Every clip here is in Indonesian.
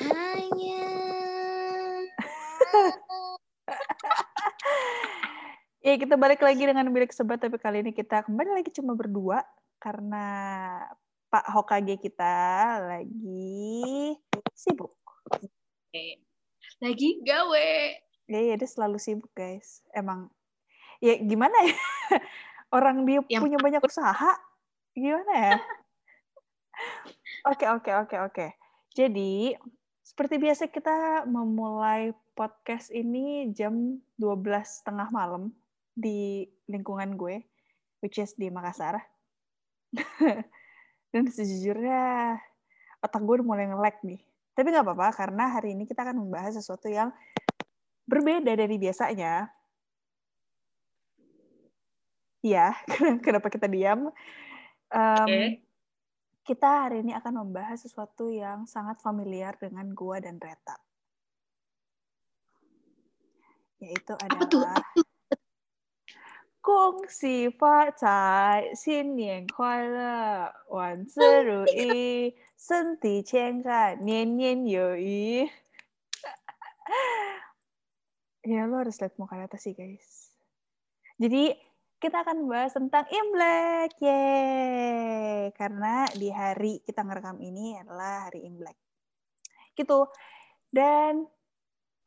Hanya. Ya kita balik lagi dengan Bilik Sobat, tapi kali ini kita kembali lagi cuma berdua karena Pak Hokage kita lagi sibuk. Lagi gawe. Ya, ya dia selalu sibuk guys. Emang ya gimana ya? Orang dia Yang punya banyak usaha, gimana ya? Oke, oke, oke, oke. Jadi, seperti biasa kita memulai podcast ini jam 12 tengah malam di lingkungan gue, which is di Makassar. Dan sejujurnya otak gue udah mulai nge-lag nih. Tapi nggak apa-apa, karena hari ini kita akan membahas sesuatu yang berbeda dari biasanya. Iya, kenapa kita diam? Em, Oke. Kita hari ini akan membahas sesuatu yang sangat familiar dengan gua dan Reta. Yaitu Apa tuh? adalah Kong si fa cai, xin nian kuai le, wan zi ru yi, sen ti qian gan, nian nian you yi. Ya, lo harus lihat muka Reta sih, guys. Jadi, kita akan bahas tentang Imlek. Yeay! Karena di hari kita ngerekam ini adalah hari Imlek. Gitu. Dan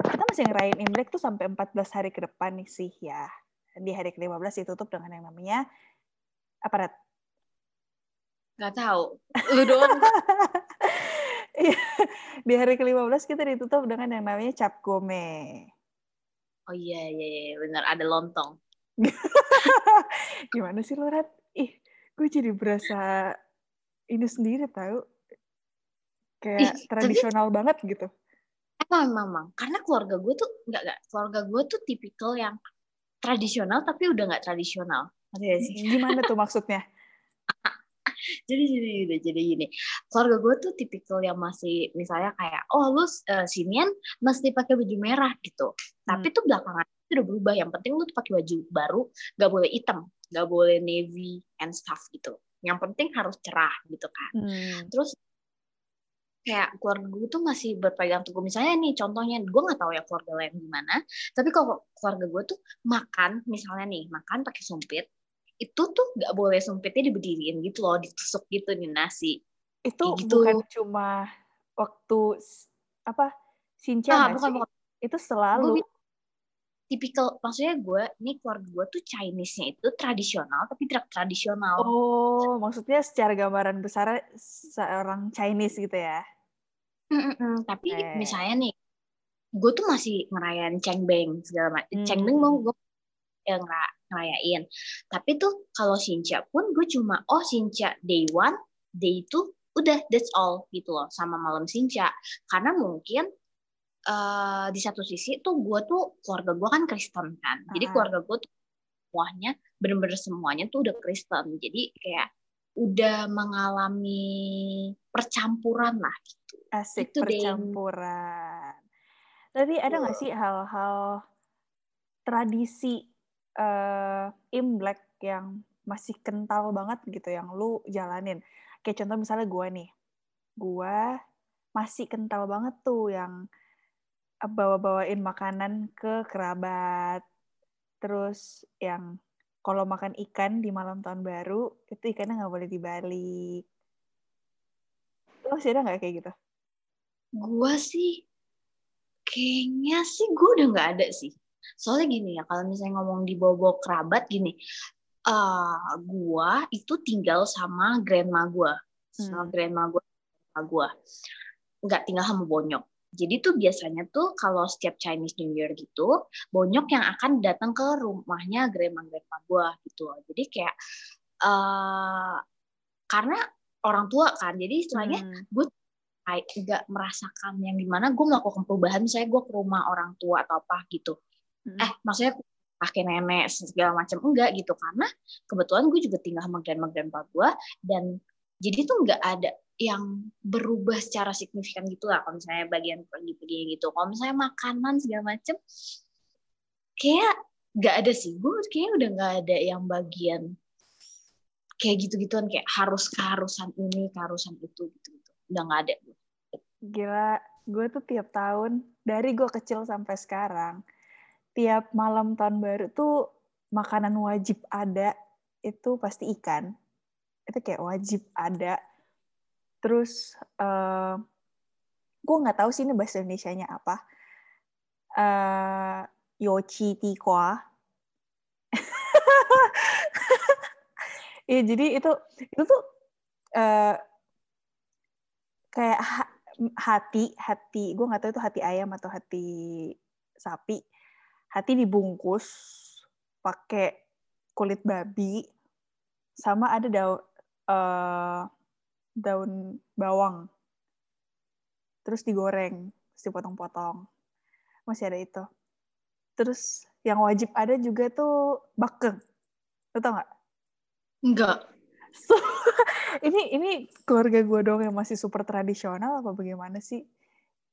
kita masih ngerayain Imlek tuh sampai 14 hari ke depan nih sih ya. Di hari ke-15 ditutup dengan yang namanya apa Rat? Gak tahu. Lu doang. Iya. di hari ke-15 kita ditutup dengan yang namanya cap gome. Oh iya, iya, iya. Bener. Ada lontong. Gimana sih lo, Rat? Ih, gue jadi berasa ini sendiri tahu. Kayak Ih, tapi- tradisional banget gitu. Emang, emang, emang. Karena keluarga gue tuh, enggak, enggak. Keluarga gue tuh tipikal yang tradisional, tapi udah nggak tradisional. Sih? Gimana tuh maksudnya? jadi jadi jadi jadi gini keluarga gue tuh tipikal yang masih misalnya kayak oh lu uh, sinian mesti pakai baju merah gitu tapi tuh belakangan itu udah berubah yang penting lu tuh pakai baju baru gak boleh hitam gak boleh navy and stuff gitu yang penting harus cerah gitu kan Hmm. terus kayak keluarga gue tuh masih berpegang teguh misalnya nih contohnya gue nggak tahu ya keluarga lain gimana tapi kalau keluarga gue tuh makan misalnya nih makan pakai sumpit itu tuh nggak boleh sumpitnya diberdiriin gitu loh ditusuk gitu nih nasi Itu Kayak gitu. bukan cuma waktu apa Sinca ah nggak bukan sih? bukan Itu selalu. Gue tipikal maksudnya gue nih keluarga gue tuh Chinese-nya itu tradisional tapi tidak tradisional Oh, maksudnya secara gambaran besar seorang Chinese gitu ya? Mm-mm. tapi Eh. misalnya nih gue tuh masih ngerayain cengbeng segala macam Hmm. cengbeng mau gue yang ngera- ngerayain tapi tuh kalau Sinca pun gue cuma oh Sinca day one day two udah that's all gitu loh sama malam Sinca karena mungkin eh, di satu sisi tuh gue tuh keluarga gue kan Kristen kan jadi Ah. keluarga gue tuh semuanya bener-bener semuanya tuh udah Kristen jadi kayak udah mengalami percampuran lah gitu Asik Itu deh. percampuran. Tapi ada nggak sih hal-hal tradisi eh, Imlek yang masih kental banget gitu yang lu jalanin? Kayak contoh misalnya gua nih, gua masih kental banget tuh yang bawa-bawain makanan ke kerabat. Terus yang kalau makan ikan di malam tahun baru, itu ikannya nggak boleh dibalik. Lu masih ada nggak kayak gitu? Gua sih kayaknya sih gue udah nggak ada sih. Soalnya gini ya, kalau misalnya ngomong di bobo kerabat gini, eh gua itu tinggal sama grandma gua, sama Hmm. grandma gua, grandma gua, nggak tinggal sama bonyok. Jadi tuh biasanya tuh kalau setiap Chinese New Year gitu, bonyok yang akan datang ke rumahnya grandma grandma gua gitu. Jadi kayak eh karena orang tua kan, jadi istilahnya Hmm. gue kayak nggak merasakan yang di mana gue melakukan perubahan misalnya gue ke rumah orang tua atau apa gitu Mm. eh maksudnya kakek nenek segala macam enggak gitu karena kebetulan gue juga tinggal sama grandma grandpa gue dan jadi tuh nggak ada yang berubah secara signifikan gitu lah kalau misalnya bagian pergi-pergi gitu. Kalau misalnya makanan segala macam kayak nggak ada sih. Gue kayak udah nggak ada yang bagian kayak gitu-gituan kayak harus keharusan ini keharusan itu gitu gitu udah nggak ada. Gila, gue tuh tiap tahun dari gue kecil sampai sekarang, tiap malam tahun baru tuh makanan wajib ada itu pasti ikan. Itu kayak wajib ada. Terus eh gue nggak tahu sih ini bahasa Indonesia-nya apa. eh yochi tikwa. Iya, jadi itu itu tuh eh kayak ha- hati hati gue nggak tahu itu hati ayam atau hati sapi hati dibungkus pakai kulit babi sama ada daun eh, daun bawang terus digoreng terus dipotong-potong masih ada itu terus yang wajib ada juga tuh bakeng lo tau nggak enggak So, ini ini keluarga gue dong yang masih super tradisional apa bagaimana sih?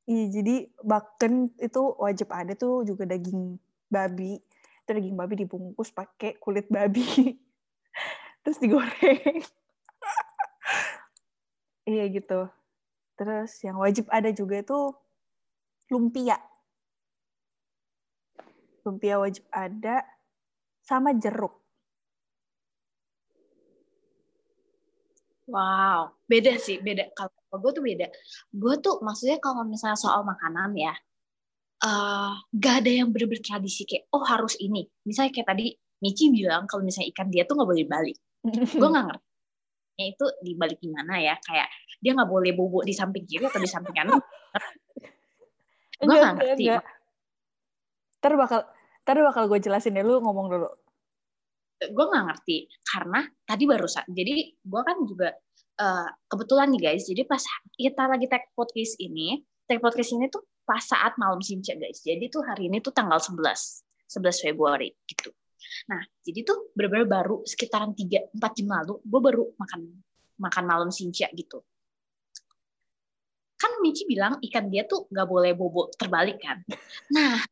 Iya, jadi baken itu wajib ada tuh juga daging babi. Itu daging babi dibungkus pakai kulit babi. Terus digoreng. Iya gitu. Terus yang wajib ada juga tuh lumpia. Lumpia wajib ada sama jeruk. Wow, beda sih, beda. Kalau gue tuh beda. Gue tuh maksudnya kalau misalnya soal makanan ya, eh gak ada yang bener-bener tradisi kayak, oh harus ini. Misalnya kayak tadi Michi bilang kalau misalnya ikan dia tuh nggak boleh balik. Gue nggak ngerti. Ya, itu dibalik gimana ya? Kayak dia nggak boleh bobo di samping kiri atau di samping kanan. Gue nggak ngerti. Ntar bakal, ntar bakal gue jelasin deh. Lu ngomong dulu. gue nggak ngerti karena tadi barusan jadi gue kan juga uh, kebetulan nih guys jadi pas kita lagi tag podcast ini tag podcast ini tuh pas saat malam sinca guys jadi tuh hari ini tuh tanggal 11 11 Februari gitu nah jadi tuh bener-bener baru sekitaran 3 4 jam lalu gue baru makan makan malam sinca gitu. Kan Michi bilang ikan dia tuh nggak boleh bobo terbalik kan. Nah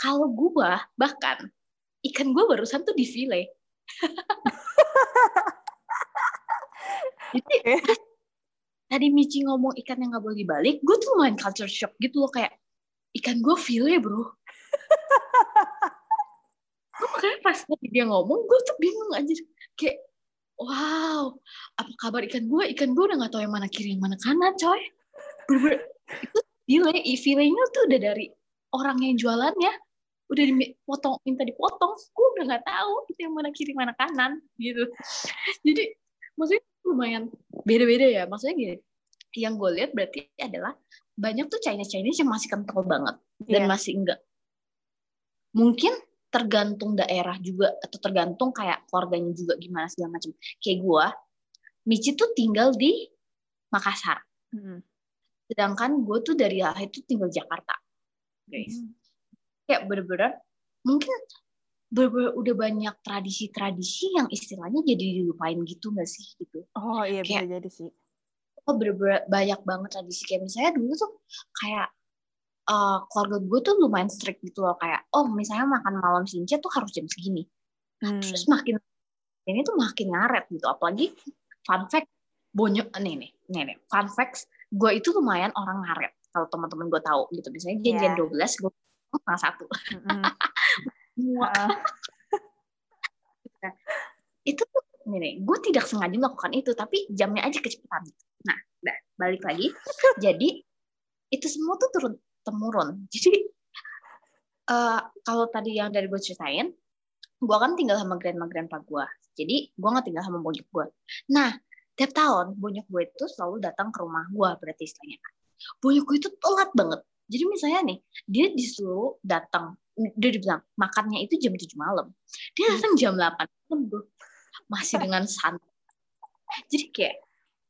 kalau gue bahkan ikan gue barusan tuh di file Jadi pas tadi Michi ngomong ikan yang nggak boleh dibalik, gue tuh main culture shock gitu loh kayak ikan gue file bro. makanya pas tadi dia ngomong, gue tuh bingung aja kayak wow apa kabar ikan gue? Ikan gue udah nggak tahu yang mana kiri yang mana kanan coy. Bener-bener itu file, filenya tuh udah dari orang yang jualannya udah dipotong minta dipotong gue udah nggak tahu itu yang mana kiri mana kanan gitu jadi maksudnya lumayan beda-beda ya maksudnya gini yang gue lihat berarti adalah banyak tuh Chinese Chinese yang masih kental banget dan Iya. masih enggak mungkin tergantung daerah juga atau tergantung kayak keluarganya juga gimana segala macam. Kayak gue Michi tuh tinggal di Makassar. Mm. sedangkan gue tuh dari lahir tuh tinggal Jakarta guys. Kayak bener-bener mungkin bener-bener udah banyak tradisi-tradisi yang istilahnya jadi dilupain gitu gak sih gitu? Oh iya bisa Kayak- jadi sih. oh bener-bener banyak banget tradisi. Kayak misalnya dulu tuh kayak eh, keluarga gue tuh lumayan strict gitu loh kayak oh misalnya makan malam sinca tuh harus jam segini Hmm. terus makin ini tuh makin ngaret gitu apalagi fun fact bonyok nih nih nih nih fun facts gue itu lumayan orang ngaret kalau teman-teman gue tahu gitu misalnya janjian Iya. 12 gue setengah satu. Muak. Itu tuh nih, nih gue tidak sengaja melakukan itu tapi jamnya aja kecepatan nah dah balik lagi jadi itu semua tuh turun temurun. Jadi eh, kalau tadi yang dari gue ceritain gue kan tinggal sama grandma grandpa gue jadi gue nggak tinggal sama bonyok gue nah tiap tahun bonyok gue itu selalu datang ke rumah gue berarti istilahnya. Bonyok gue itu telat banget. Jadi misalnya nih dia disuruh datang dia dibilang makannya itu jam 7 malam. Dia datang jam 8 malam masih dengan santai. Jadi kayak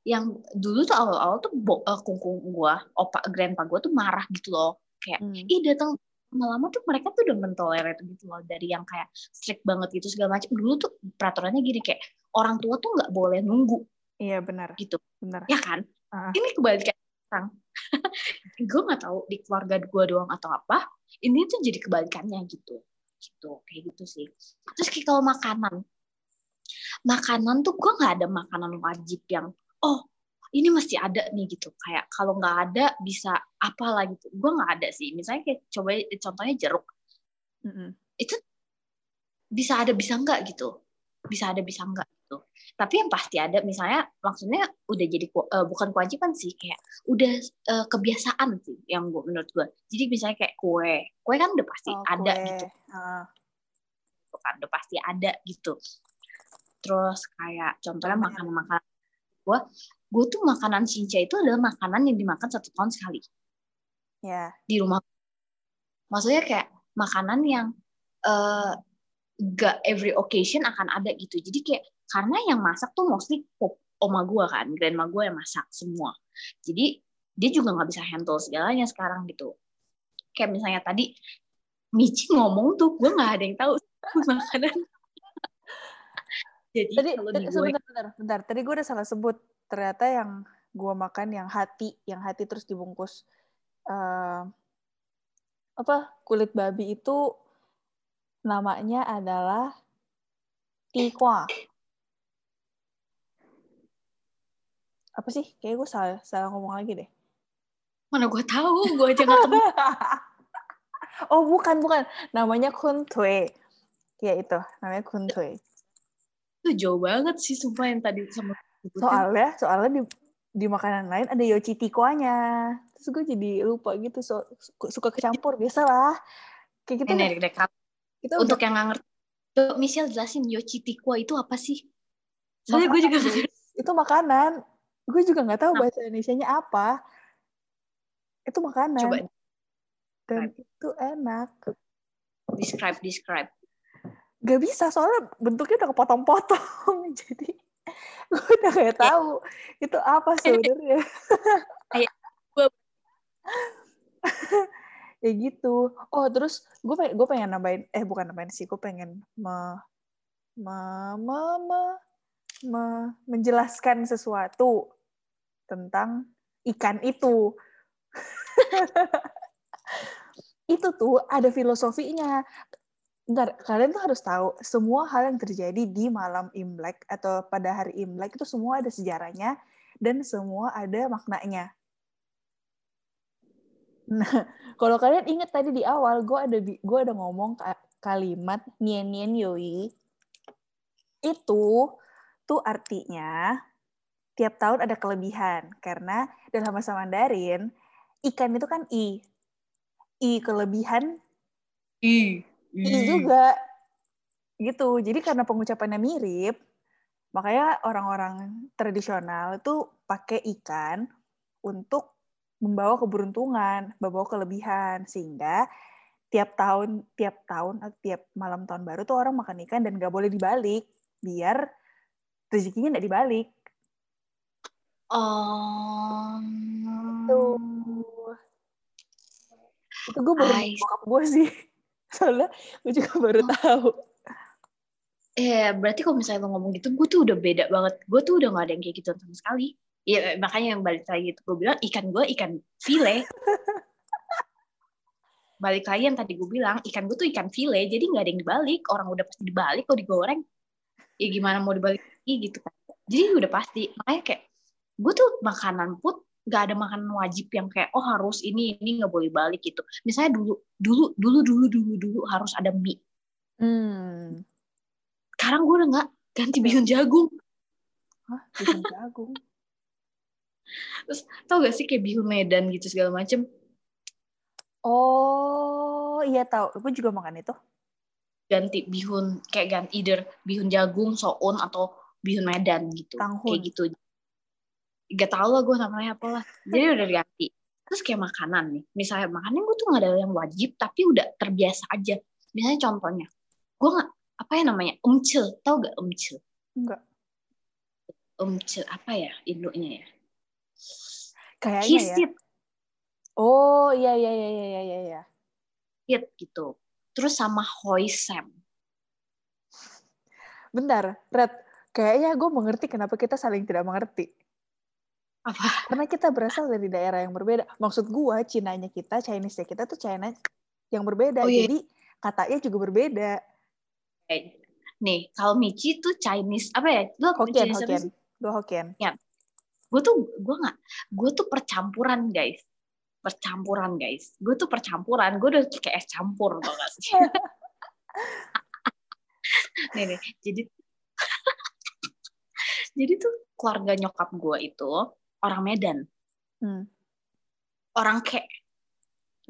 yang dulu tuh awal-awal tuh bo, uh, kungkung gue opa grandpa gue tuh marah gitu loh. Kayak Hmm. ih datang lama-lama tuh mereka tuh udah mentolerir gitu loh dari yang kayak strict banget gitu segala macam dulu tuh peraturannya gini kayak orang tua tuh nggak boleh nunggu. Iya benar, gitu. Benar. ya kan? Ah. ini kebalikan sekarang. Gue nggak tahu di keluarga gue doang atau apa ini tuh jadi kebalikannya gitu. Gitu kayak gitu sih. Terus kayak kalau makanan. Makanan tuh gue nggak ada makanan wajib yang oh ini mesti ada nih gitu. Kayak kalau nggak ada bisa apalah gitu gue nggak ada sih. Misalnya kayak coba contohnya jeruk. Mm-mm. itu bisa ada bisa enggak gitu. Bisa ada bisa enggak gitu. Tapi yang pasti ada misalnya maksudnya udah jadi eh, bukan kewajiban sih. Kayak udah eh, kebiasaan sih yang gue menurut gue jadi misalnya kayak kue. Kue kan udah pasti Oh, ada kue. gitu. Ah. kan udah pasti ada gitu. Terus kayak contohnya Contohnya? makanan-makanan gue gue tuh makanan cinca itu adalah makanan yang dimakan satu tahun sekali. Ya. di rumah. Maksudnya kayak makanan yang eh gak every occasion akan ada gitu. Jadi kayak karena yang masak tuh mostly pop oma gue kan grandma gue yang masak semua. Jadi dia juga nggak bisa handle segalanya sekarang gitu. Kayak misalnya tadi Michi ngomong tuh gue nggak ada yang tahu makanan jadi Tadi, kalau tadi di gue sebentar, bentar, bentar. Tadi gue udah salah sebut. Ternyata yang gue makan yang hati, yang hati terus dibungkus eh, apa kulit babi itu namanya adalah tikwa. Apa sih? Kayaknya gue salah, salah ngomong lagi deh. mana gue tahu gue aja nggak ketemu oh bukan bukan, namanya kuntue. Ya itu, namanya kuntue. Itu jauh banget sih sumpah yang tadi sama soalnya soalnya di di makanan lain ada yochi tikonya terus gue jadi lupa gitu so, su- suka kecampur biasalah. Kayak gitu Ini deh. deh, kita untuk yang nggak ngerti Michelle jelasin Yochi Tikwa itu apa sih? Soalnya gue juga itu makanan. Gue juga nggak tahu Nah. bahasa Indonesia-nya apa. Itu makanan. Coba dan itu enak. Describe describe gak bisa soalnya bentuknya udah kepotong-potong. Jadi gue udah gak tahu itu apa sebenarnya. Kayak gua- ya gitu. Oh terus gue pengen gue pengen nambahin eh bukan nambahin sih gue pengen me, me, me, me- me- menjelaskan sesuatu tentang ikan itu. Itu tuh ada filosofinya Bentar, kalian tuh harus tahu semua hal yang terjadi di malam Imlek atau pada hari Imlek itu semua ada sejarahnya dan semua ada maknanya. Nah, kalau kalian ingat tadi di awal, gue ada gue ada ngomong ka- kalimat nien nien yoi itu tuh artinya tiap tahun ada kelebihan karena dalam bahasa Mandarin ikan itu kan i i kelebihan i I juga gitu. Jadi karena pengucapannya mirip, makanya orang-orang tradisional itu pakai ikan untuk membawa keberuntungan, membawa kelebihan sehingga tiap tahun tiap tahun atau tiap malam tahun baru tuh orang makan ikan dan nggak boleh dibalik biar rezekinya nggak dibalik. oh Tuh. Itu gue baru bokap gue sih. Soalnya gue juga baru Oh. tahu. eh berarti kalau misalnya lo ngomong gitu gue tuh udah beda banget. Gue tuh udah gak ada yang kayak gitu sama sekali. Ya makanya yang balik lagi itu gue bilang ikan gue ikan file. Balik lagi yang tadi gue bilang ikan gue tuh ikan file jadi nggak ada yang dibalik. Orang udah pasti dibalik kalau digoreng. Ya gimana mau dibalik lagi gitu kan. Jadi udah pasti. Makanya kayak gue tuh makanan pun nggak ada makanan wajib yang kayak oh harus ini ini nggak boleh balik gitu misalnya dulu dulu dulu dulu dulu dulu harus ada mie Hmm. sekarang gue udah nggak ganti bihun jagung Hah, bihun jagung. tau gak sih kayak bihun medan gitu segala macem Oh, iya tahu. Gue juga makan itu. ganti bihun kayak ganti either bihun jagung soun atau bihun medan gitu Tanghun. kayak gitu gak tau lah gue namanya apa lah jadi udah diganti terus kayak makanan nih misalnya makanan gue tuh gak ada yang wajib tapi udah terbiasa aja misalnya contohnya gue nggak apa ya namanya umcil tau gak umcil Enggak. um apa ya Indonya ya? Kayaknya ya. Kisit, Oh iya iya iya iya iya iya. hit gitu. Terus sama Hoisem. Bentar, Red. Kayaknya gue mengerti kenapa kita saling tidak mengerti. Apa? Karena kita berasal dari daerah yang berbeda. Maksud gue, Cinanya kita, Chinese-nya kita tuh China yang berbeda. Oh, iya. Jadi katanya juga berbeda. Eh, Nih, kalau Michi tuh Chinese apa ya? Lu Hokkien, Chinese Hokkien. Dua Hokkien. gue tuh gue nggak gue tuh percampuran guys percampuran guys gue tuh percampuran gue udah kayak es campur tau gak sih nih nih jadi jadi tuh keluarga nyokap gue itu orang Medan Hmm. orang kek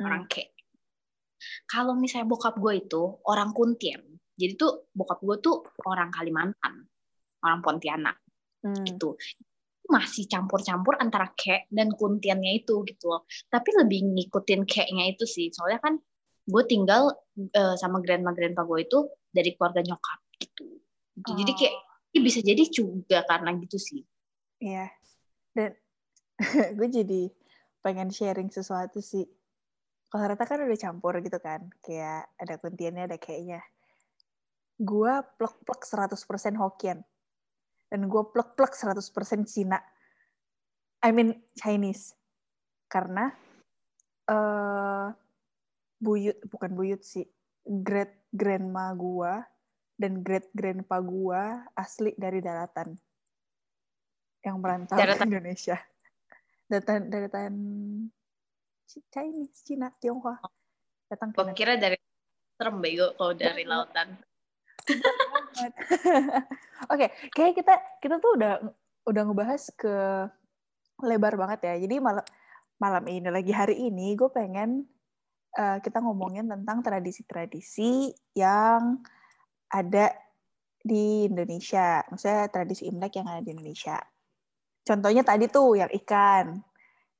Hmm. orang kek kalau misalnya bokap gue itu orang Kuntien jadi tuh bokap gue tuh orang Kalimantan orang Pontianak Hmm. gitu masih campur-campur antara kek dan kuntiannya itu gitu loh. Tapi lebih ngikutin keknya itu sih. Soalnya kan gue tinggal eh, sama grandma grandpa gue itu dari keluarga nyokap gitu. Gitu. Jadi kayak ya bisa jadi juga karena gitu sih. Iya. Dan gue jadi pengen sharing sesuatu sih. Kalau Rata kan udah campur gitu kan. Kayak ada kuntiannya, ada kayaknya. Gue plek-plek 100% Hokkien. Dan gue plek-plek 100% Cina. I mean Chinese. Karena eh buyut, bukan buyut sih. Great grandma gue dan great grandpa gue asli dari daratan yang merantau ke. Indonesia. Daratan Ci- Chinese, Cina, Tionghoa. Datang ke kira dari serem bego kalau dari lautan. Oke, kayak kita kita tuh udah udah ngebahas ke lebar banget ya. Jadi malam malam ini lagi hari ini gue pengen eh, kita ngomongin tentang tradisi-tradisi yang ada di Indonesia. Maksudnya tradisi Imlek yang ada di Indonesia. Contohnya tadi tuh yang ikan.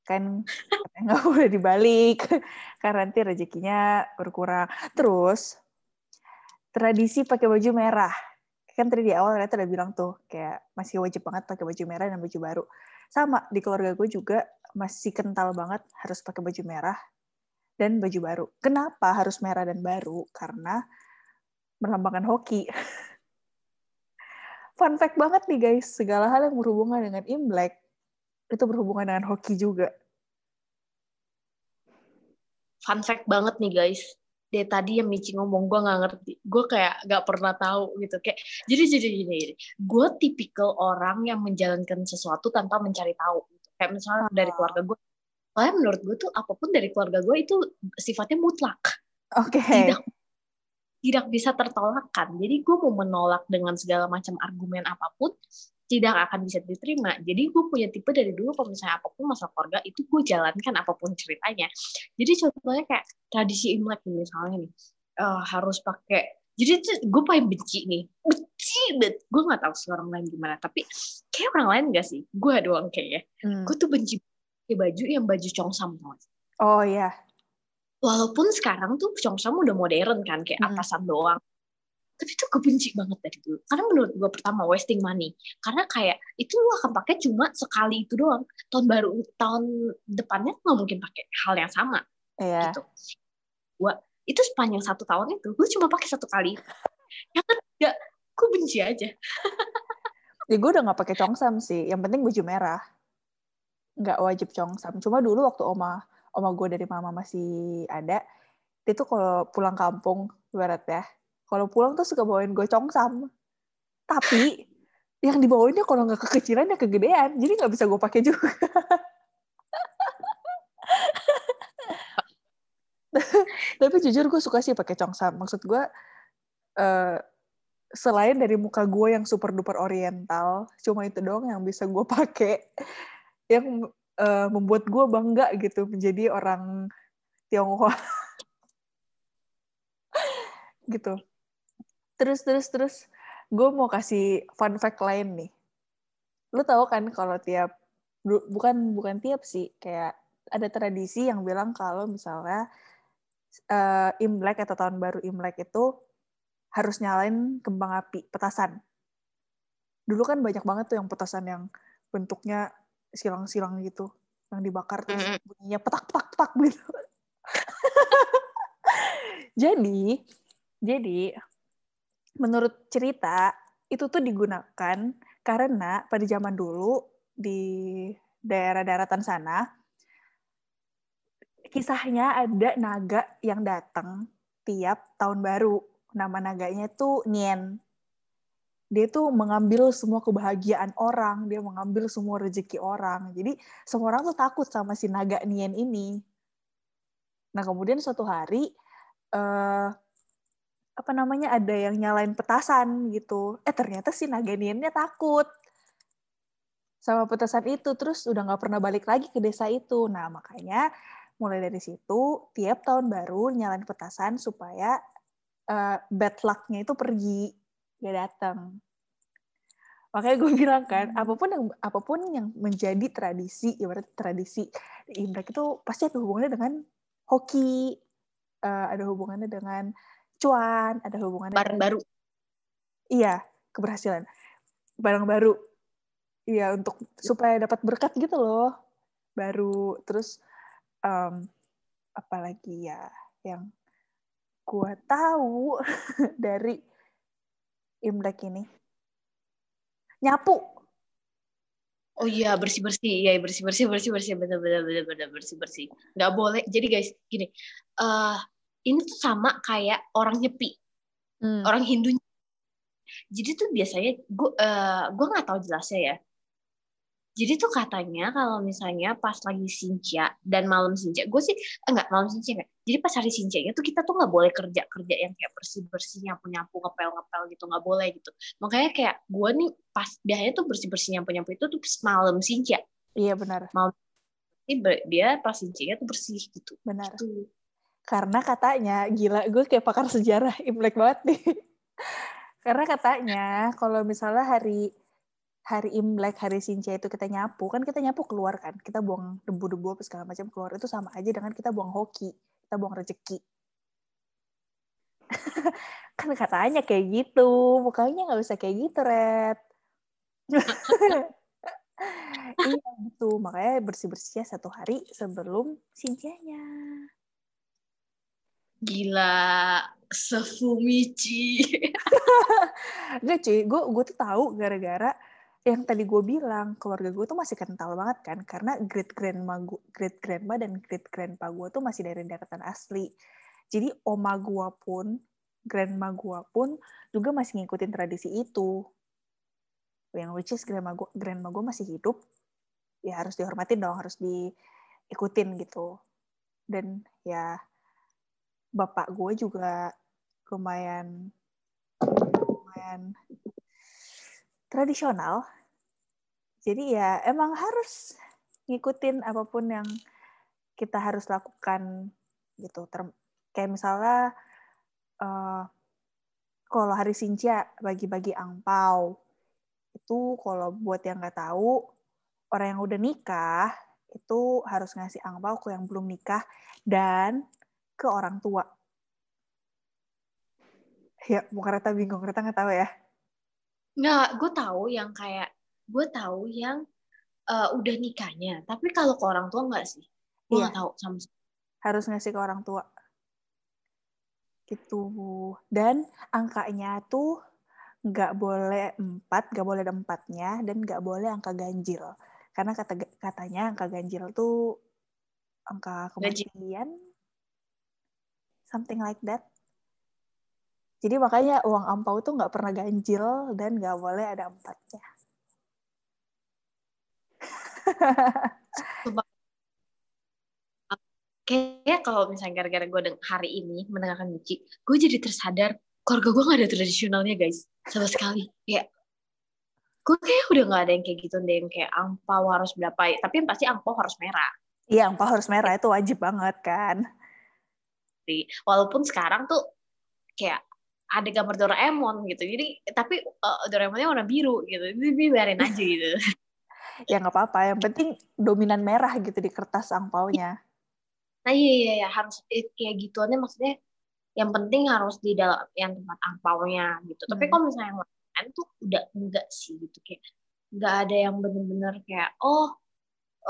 Kan nggak boleh dibalik karena nanti rezekinya berkurang. Terus tradisi pakai baju merah. Kan tadi di awal Reta udah bilang tuh, kayak masih wajib banget pakai baju merah dan baju baru. Sama, di keluarga gue juga masih kental banget harus pakai baju merah dan baju baru. Kenapa harus merah dan baru? Karena melambangkan hoki. Fun fact banget nih guys, segala hal yang berhubungan dengan Imlek itu berhubungan dengan hoki juga. Fun fact banget nih guys. Dari tadi yang Michi ngomong gue nggak ngerti. Gue kayak nggak pernah tahu gitu. Kayak jadi jadi gini, gini. Gue tipikal orang yang menjalankan sesuatu tanpa mencari tahu. Gitu. Kayak misalnya Ah. dari keluarga gue. Soalnya menurut gue tuh apa pun dari keluarga gue itu sifatnya mutlak. Oke. Tidak tidak bisa tertolakkan. Jadi gue mau menolak dengan segala macam argumen apa pun tidak akan bisa diterima. Jadi gue punya tipe dari dulu kalau misalnya apa pun masalah keluarga itu gue jalankan apa pun ceritanya. Jadi contohnya kayak tradisi Imlek misalnya nih eh, harus pakai. Jadi tuh gue paling benci nih, benci banget. Gue nggak tahu sih orang lain gimana, tapi kayak orang lain gak sih? Gue doang kayaknya. Hmm. Gue tuh benci pakai baju yang baju congsam tau gak? Oh iya. Walaupun sekarang tuh Chongsam udah modern kan kayak Mm-mm. atasan doang tapi tuh gue benci banget dari dulu karena menurut gue pertama wasting money karena kayak itu lu akan pakai cuma sekali itu doang tahun baru tahun depannya nggak mungkin pakai hal yang sama Iya. gitu gue itu sepanjang satu tahun itu gue cuma pakai satu kali yang ketiga gue benci aja Ya gue udah gak pakai congsam sih. Yang penting baju merah. Nggak wajib congsam. Cuma dulu waktu oma oma gue dari mama masih ada, dia tuh kalau pulang kampung, barat ya, kalau pulang tuh suka bawain gue congsam. Tapi yang dibawainnya kalau nggak kekecilan ya kegedean, jadi nggak bisa gue pakai juga. Tapi jujur gue suka sih pakai congsam. Maksud gue eh, selain dari muka gue yang super duper oriental, cuma itu doang yang bisa gue pakai yang eh, membuat gue bangga gitu menjadi orang Tionghoa gitu. Terus terus terus gue mau kasih fun fact lain nih. Lu tahu kan kalau tiap bu- bukan bukan tiap sih kayak ada tradisi yang bilang kalau misalnya eh, Imlek atau tahun baru Imlek itu harus nyalain kembang api petasan. dulu kan banyak banget tuh yang petasan yang bentuknya silang-silang gitu yang dibakar terus bunyinya petak petak petak gitu. Jadi jadi menurut cerita itu tuh digunakan karena pada zaman dulu di daerah daratan sana kisahnya ada naga yang datang tiap tahun baru. Nama naganya tuh Nien dia tuh mengambil semua kebahagiaan orang, dia mengambil semua rezeki orang. Jadi semua orang tuh takut sama si naga Nien ini. Nah kemudian suatu hari eh, apa namanya ada yang nyalain petasan gitu. Eh ternyata si naga Niennya takut sama petasan itu, terus udah nggak pernah balik lagi ke desa itu. Nah makanya mulai dari situ tiap tahun baru nyalain petasan supaya eh, bad luck-nya itu pergi gak datang. Makanya gue bilang kan, Hmm. apa pun yang apa pun yang menjadi tradisi, ibarat tradisi di Imlek itu pasti ada hubungannya dengan hoki, eh, ada hubungannya dengan cuan, ada hubungannya barang dengan- baru iya keberhasilan, barang baru, iya untuk supaya dapat berkat gitu loh, baru terus em, apalagi ya yang gue tahu dari Imlek ini nyapu Oh iya bersih bersih, iya bersih bersih bersih bersih bener bener bener bener bersih bersih. Nggak boleh. Jadi guys gini, eh ini tuh sama kayak orang nyepi, Hmm. orang Hindu. Jadi tuh biasanya gue eh gue nggak tahu jelasnya ya. Jadi tuh katanya kalau misalnya pas lagi Sinca dan malam Sinca, gue sih enggak malam Sinca enggak. Jadi pas hari Sincanya tuh kita tuh nggak boleh kerja kerja yang kayak bersih bersih nyapu nyapu ngepel ngepel gitu nggak boleh gitu. Makanya kayak gue nih pas biasanya tuh bersih bersih nyapu nyapu itu tuh pas malam Sinca. iya benar Ini ber- dia pas Sincanya tuh bersih gitu. benar Gitu. karena katanya gila gue kayak pakar sejarah Imlek banget nih karena katanya kalau misalnya hari hari Imlek hari Sinca itu kita nyapu kan kita nyapu keluar kan. Kita buang debu-debu apa segala macam keluar. Itu sama aja dengan kita buang hoki kita buang rezeki kan katanya kayak gitu mukanya nggak bisa kayak gitu red. Iya gitu. Makanya bersih bersihnya satu hari sebelum Sincanya Gila, sefumichi. Enggak cuy, gue gue tuh tahu gara-gara yang tadi gue bilang keluarga gue tuh masih kental banget kan karena great grandma great grandma dan great grandpa gue tuh masih dari daratan asli. Jadi oma gue pun, grandma gue pun juga masih ngikutin tradisi itu. Yang which is grandma gue, grandma gue masih hidup, ya harus dihormatin dong, harus diikutin gitu. Dan ya bapak gue juga lumayan lumayan tradisional. Jadi ya emang harus ngikutin apa pun yang kita harus lakukan gitu. Term- kayak misalnya eh, kalau hari Sinca bagi-bagi angpau itu kalau buat yang nggak tahu orang yang udah nikah itu harus ngasih angpau ke yang belum nikah dan ke orang tua. Ya, mau Reta bingung, Reta nggak tahu ya? Nggak, gue tahu yang kayak gue tahu yang eh, udah nikahnya. Tapi kalau ke orang tua nggak sih? Gue Iya. nggak tahu sama harus ngasih ke orang tua. Gitu. Dan angkanya tuh nggak boleh empat, nggak boleh ada empatnya, dan nggak boleh angka ganjil. Karena kata katanya angka ganjil tuh angka Ganjil. kematian, something like that. Jadi makanya uang ampau tuh nggak pernah ganjil dan nggak boleh ada empatnya. Kayaknya kalau misalnya gara-gara gue hari ini mendengarkan Michi, gue jadi tersadar keluarga gue gak ada tradisionalnya guys. Sama sekali. Kayak gue kayak udah gak ada yang kayak gitu deh yang kayak angpau harus berapa tapi yang pasti angpau harus merah Iya, ampau harus merah itu wajib banget kan. walaupun sekarang tuh kayak ada gambar Doraemon gitu. Jadi tapi uh, Doraemonnya warna biru gitu. Jadi biarin aja gitu. Ya nggak apa-apa, yang penting dominan merah gitu di kertas angpaunya. nah iya iya, iya. Harus eh, kayak gituannya maksudnya yang penting harus di dalam yang tempat angpaunya gitu. Tapi Hmm. kalau misalnya yang lain tuh udah enggak sih gitu. Kayak nggak ada yang bener-bener kayak oh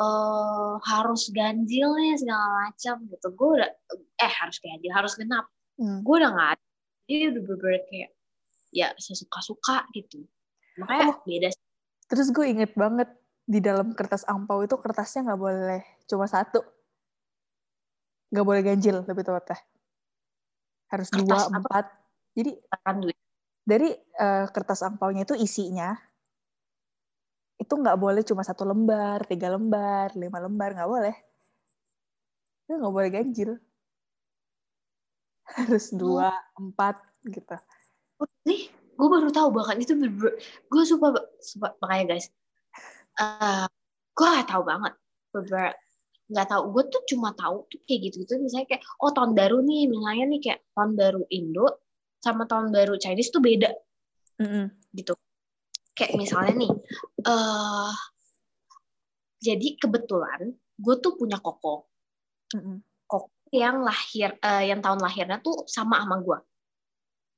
uh, harus ganjil nih segala macam gitu. Gue udah eh harus ganjil harus genap. Hmm. gue udah nggak ada jadi udah bener kayak ya sesuka-suka gitu makanya Oh. beda. Terus gue inget banget di dalam kertas angpau itu kertasnya nggak boleh cuma satu. Nggak boleh ganjil lebih tepatnya. Harus Kertas dua, apa? empat. Jadi duit dari eh, kertas angpaunya itu isinya itu nggak boleh cuma satu lembar, tiga lembar, lima lembar, nggak boleh. Itu nggak boleh ganjil. Harus dua, empat gitu. Oh, nih gue baru tahu bahkan itu bener gue suka suka makanya guys eh gue gak tahu banget beber nggak tahu gue tuh cuma tahu tuh kayak gitu gitu misalnya kayak oh tahun baru nih misalnya nih kayak tahun baru Indo sama tahun baru Chinese tuh beda Mm-mm. gitu kayak misalnya nih eh jadi kebetulan gue tuh punya koko Mm-mm. koko yang lahir eh, yang tahun lahirnya tuh sama sama gue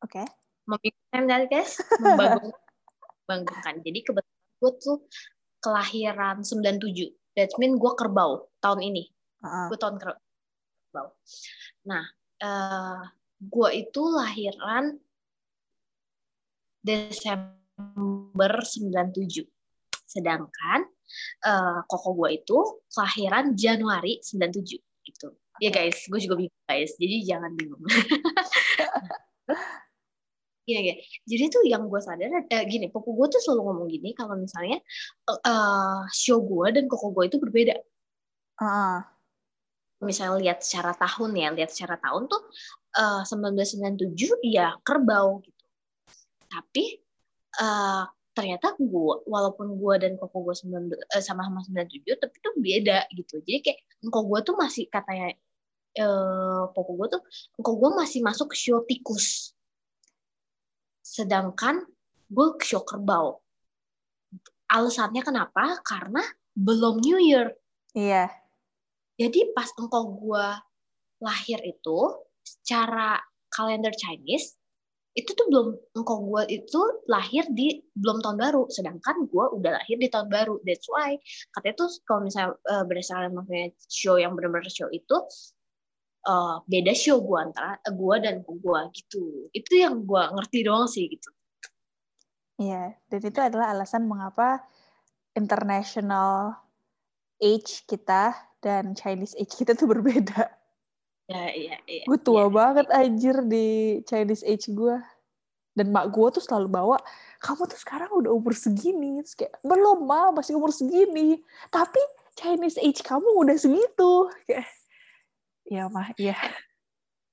Oke. membingungkan kan guys. Membanggakan membanggakan. Jadi kebetulan gue tuh kelahiran 97 that mean gue kerbau tahun ini. Heeh. gue tahun kerbau. Nah eh gue itu lahiran Desember 97 sedangkan eh koko gue itu kelahiran Januari 97 gitu ya guys gue juga bingung guys jadi jangan bingung Gini, gini. Jadi tuh yang gue sadar, eh, gini, pokok gue tuh selalu ngomong gini, kalau misalnya eh, eh, show gue dan koko gue itu berbeda. Heeh. Misalnya lihat secara tahun ya, lihat secara tahun tuh eh, 1997 ya kerbau gitu. Tapi eh, ternyata gue, walaupun gue dan koko gue sama-sama 97, tapi tuh beda gitu. Jadi kayak koko gue tuh masih katanya, eh, koko gue tuh, koko gue masih masuk show tikus. Sedangkan gue show kerbau. Alasannya kenapa? Karena belum New Year. Iya. Jadi pas engkau gue lahir itu, secara kalender Chinese, itu tuh belum engkau gue itu lahir di belum tahun baru. Sedangkan gue udah lahir di tahun baru. That's why katanya tuh kalau misalnya uh, berdasarkan maksudnya show yang benar-benar show itu, uh, beda show gue antara gue dan gue gitu. Itu yang gue ngerti doang sih gitu. Iya, dan itu adalah alasan mengapa international age kita dan Chinese age kita tuh berbeda. Ya, iya, iya. Gue tua iya. banget anjir di Chinese age gue. Dan mak gue tuh selalu bawa, kamu tuh sekarang udah umur segini. Terus kayak, belum ma, masih umur segini. Tapi Chinese age kamu udah segitu. Kayak, ya mah, iya.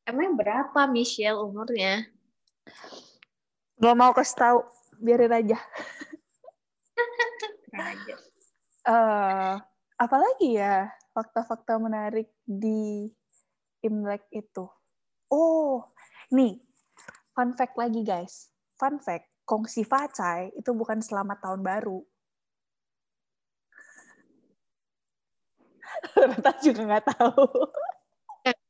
Emang berapa Michelle umurnya? Gak mau kasih tahu, biarin aja. Aja. eh apalagi ya fakta-fakta menarik di Imlek itu? Oh, nih, fun fact lagi guys. Fun fact, Kongsi Facai itu bukan selamat tahun baru. Rata juga nggak tahu.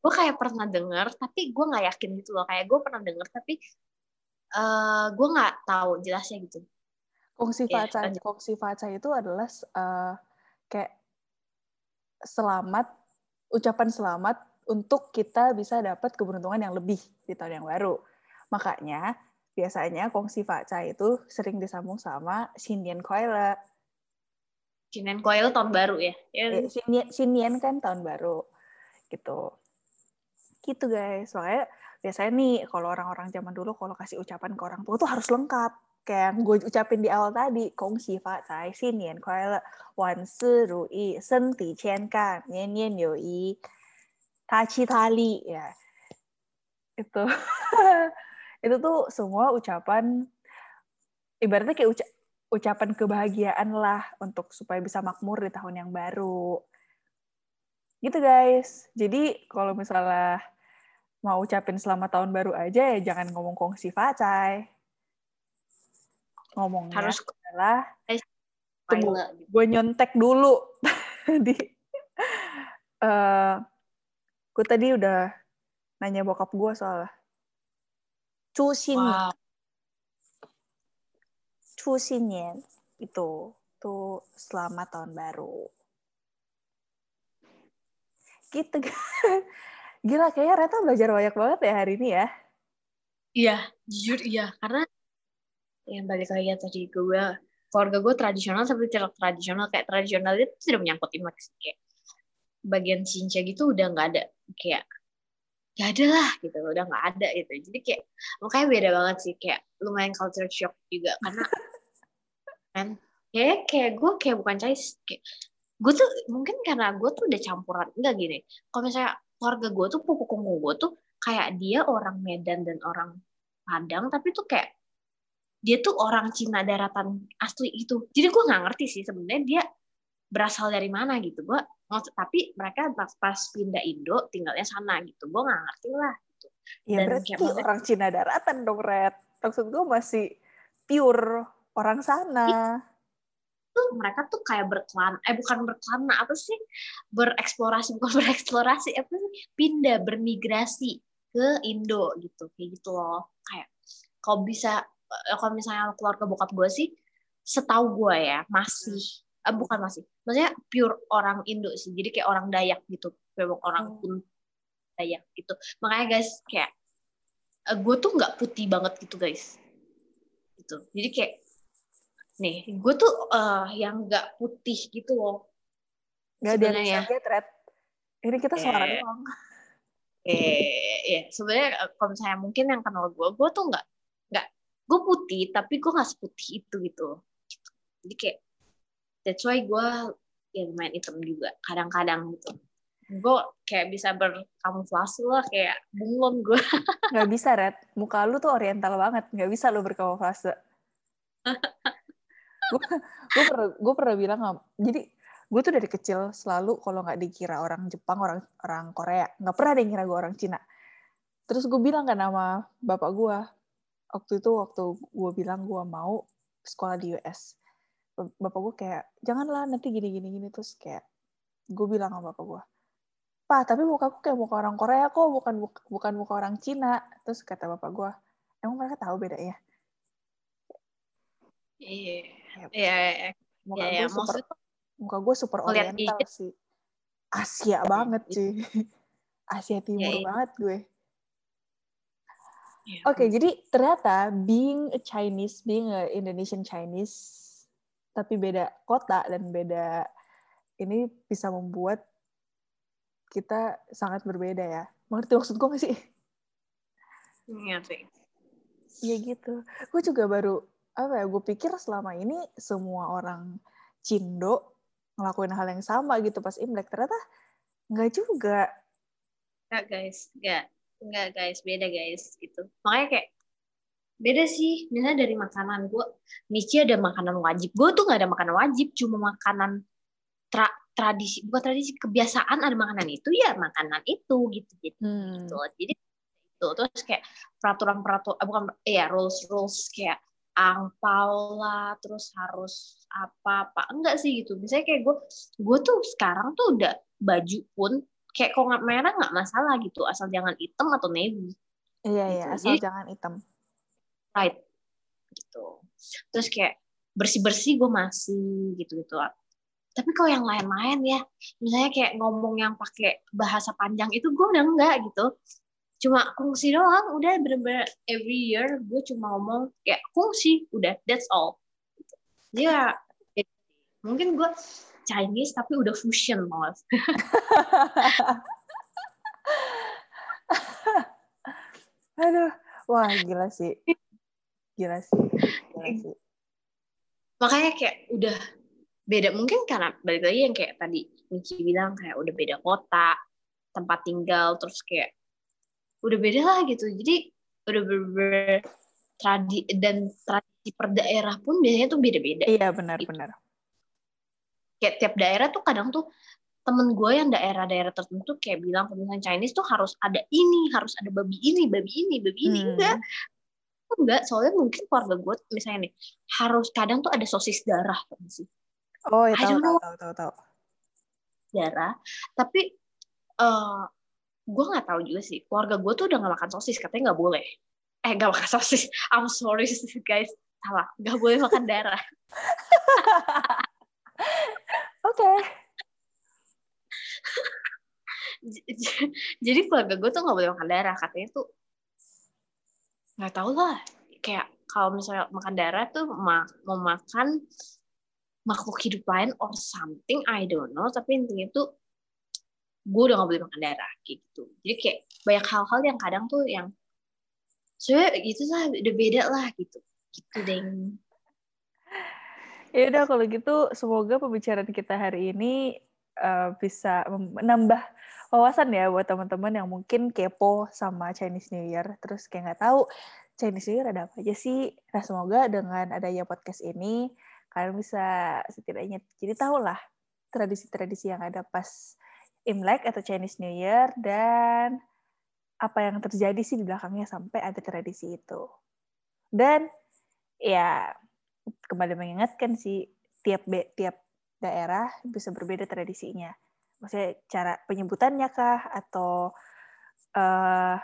Gue kayak pernah denger tapi gue nggak yakin gitu loh kayak gue pernah denger tapi eh gue nggak tahu jelasnya gitu Kongsi Facai, lanjut. Kongsi Facai itu adalah eh, kayak selamat, ucapan selamat untuk kita bisa dapat keberuntungan yang lebih di tahun yang baru. Makanya biasanya Kongsi Facai itu sering disambung sama Xinyan Kuai Cinen Coil tahun baru ya, ya Eh, Xinyan, Xinyan kan tahun baru gitu. Gitu guys. Soalnya biasanya nih kalau orang-orang zaman dulu kalau kasih ucapan ke orang tua tuh harus lengkap. Kayak yang gue ucapin di awal tadi, Kong xi fa cai, xin nian kuai le, wan si ru yi, sen ti qian gan, nian nian you yi, ta qi ta li. Ya. Itu. itu tuh semua ucapan ibaratnya kayak uca- ucapan kebahagiaan lah untuk supaya bisa makmur di tahun yang baru. Gitu guys. Jadi kalau misalnya mau ucapin selamat tahun baru aja ya jangan ngomong kongsi facai. Ngomongnya harus adalah tunggu Coil gitu. gue nyontek dulu di eh gue tadi udah nanya bokap gue soal Cu Xin Wow. Chusinyen itu tuh selamat tahun baru. Gitu. Gila kayaknya Reta belajar banyak banget ya hari ini ya. Iya, jujur iya. Karena yang balik lagi ya tadi gue, keluarga gue tradisional tapi tidak tradisional. Kayak tradisional itu tidak menyangkut imlek sih. Kayak bagian cinca gitu udah nggak ada. Kayak gak ada lah gitu. Udah nggak ada gitu. Jadi kayak makanya beda banget sih. Kayak lumayan culture shock juga. Karena kan kayak kayak gue kayak bukan Chinese. Kayak, gue tuh mungkin karena gue tuh udah campuran. Enggak gini. Kalau misalnya keluarga gue tuh, pupu gue tuh kayak dia orang Medan dan orang Padang tapi tuh kayak dia tuh orang Cina daratan asli itu jadi gue nggak ngerti sih sebenarnya dia berasal dari mana gitu. Gue tapi mereka pas, pas pindah Indo tinggalnya sana gitu. Gue nggak ngerti lah gitu. ya Dan berarti kayak orang Cina daratan dong Red. Maksud gue masih pure orang sana mereka tuh kayak berkelana eh bukan berkelana apa sih? Bereksplorasi bukan bereksplorasi apa sih? Pindah bermigrasi ke Indo gitu kayak gitu loh. Kayak kalau bisa eh, kalau misalnya keluarga bokap gue sih setahu gue ya masih hmm. eh, bukan masih maksudnya pure orang Indo sih jadi kayak orang Dayak gitu kayak orang pun hmm. Dayak gitu. Makanya guys kayak eh, gue tuh nggak putih banget gitu guys. Gitu. Jadi kayak nih gue tuh uh, yang nggak putih gitu loh. Nggak ada ya. ini kita suara yeah. doang. Eh ya sebenarnya eh, kalau misalnya mungkin yang kenal gue gue tuh nggak nggak gue putih tapi gue nggak seputih itu gitu. Jadi kayak that's why gue ya main hitam juga kadang-kadang gitu. Gue kayak bisa berkamuflase lah kayak bunglon gue nggak bisa red. Muka lu tuh oriental banget. Nggak bisa lu berkamuflase gue pernah gue pernah bilang jadi gue tuh dari kecil selalu kalau nggak dikira orang Jepang orang orang Korea nggak pernah ada yang kira gue orang Cina. Terus gue bilang kan nama bapak gue waktu itu waktu gue bilang gue mau sekolah di US bapak gue kayak janganlah nanti gini gini gini. Terus kayak gue bilang sama bapak gue pak tapi muka aku kayak muka orang Korea kok bukan bukan muka orang Cina. Terus kata bapak gue emang mereka tahu bedanya? Iya iya iya muka yeah, gue yeah. super muka gue super oriental sih. Asia banget sih Asia Timur yeah, banget gue. Yeah. oke okay, jadi ternyata being a Chinese being a Indonesian Chinese tapi beda kota dan beda ini bisa membuat kita sangat berbeda ya. Mengerti maksud gue gak sih? Iya sih. Iya gitu. Gue juga baru apa ya? Gue pikir selama ini semua orang Cindo ngelakuin hal yang sama gitu pas Imlek. Ternyata nggak juga. Nggak guys. Nggak. Nggak guys. Beda guys gitu. Makanya kayak beda sih. Misalnya dari makanan gue Nici ada makanan wajib. Gue tuh nggak ada makanan wajib. Cuma makanan tra tradisi bukan tradisi kebiasaan ada makanan itu ya makanan itu gitu. Gitu, hmm. gitu. jadi itu terus kayak peraturan peraturan eh, bukan ya rules rules kayak angpau lah terus harus apa apa. Enggak sih gitu. Misalnya kayak gue gue tuh sekarang tuh udah baju pun kayak nggak merah nggak masalah gitu asal jangan hitam atau navy. Iya iya gitu. asal Jadi, jangan hitam. Right gitu. Terus kayak bersih bersih gue masih gitu gitu tapi kalau yang lain-lain ya misalnya kayak ngomong yang pakai bahasa panjang itu gue udah enggak gitu cuma kungsi doang udah bener-bener every year gue cuma ngomong kayak kungsi udah that's all. Dia ya, mungkin gue Chinese tapi udah fusion malah aduh wah gila sih. Gila sih gila sih. Makanya kayak udah beda mungkin karena balik lagi yang kayak tadi Michi bilang kayak udah beda kota tempat tinggal terus kayak udah beda lah gitu. Jadi udah ber, tradi dan tradisi per daerah pun biasanya tuh beda-beda. Iya benar-benar gitu. kayak tiap daerah tuh kadang tuh temen gue yang daerah-daerah tertentu kayak bilang misalnya Chinese tuh harus ada ini harus ada babi ini babi ini babi ini. Hmm. enggak. Enggak soalnya mungkin keluarga gue misalnya nih harus kadang tuh ada sosis darah kan sih? Oh ya tahu, tahu tahu tahu tahu darah. Tapi uh, gue nggak tahu juga sih. Keluarga gue tuh udah nggak makan sosis katanya nggak boleh. Eh nggak makan sosis. I'm sorry guys. Salah. Nggak boleh makan darah. Oke. J- jadi keluarga gue tuh nggak boleh makan darah. Katanya tuh nggak tahu lah. Kayak kalau misalnya makan darah tuh ma mau makan makhluk hidup lain or something I don't know. Tapi intinya tuh gue udah gak boleh makan darah kayak gitu. Jadi kayak banyak hal-hal yang kadang tuh yang sebenarnya gitu lah udah beda lah gitu. Gitu deng. Ya udah kalau gitu semoga pembicaraan kita hari ini eh, bisa menambah wawasan ya buat teman-teman yang mungkin kepo sama Chinese New Year. Terus kayak nggak tahu Chinese New Year ada apa aja sih. Nah semoga dengan adanya podcast ini kalian bisa setidaknya jadi tahu lah tradisi-tradisi yang ada pas Imlek atau Chinese New Year dan apa yang terjadi sih di belakangnya sampai ada tradisi itu. Dan ya kembali mengingatkan sih tiap tiap daerah bisa berbeda tradisinya. Maksudnya cara penyebutannya kah atau eh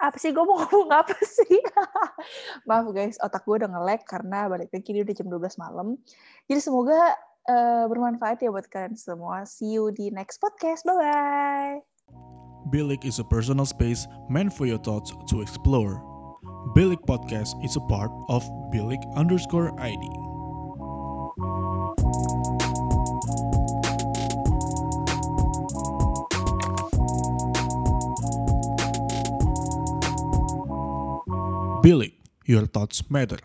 apa sih gue mau ngomong apa sih? Maaf guys, otak gue udah nge-lag karena balik lagi dia udah jam 12 malam. Jadi semoga eh, bermanfaat ya buat kalian semua. See you di next podcast. Bye bye. Bilik is a personal space meant for your thoughts to explore. Bilik Podcast is a part of Bilik underscore ID. Bilik, your thoughts matter.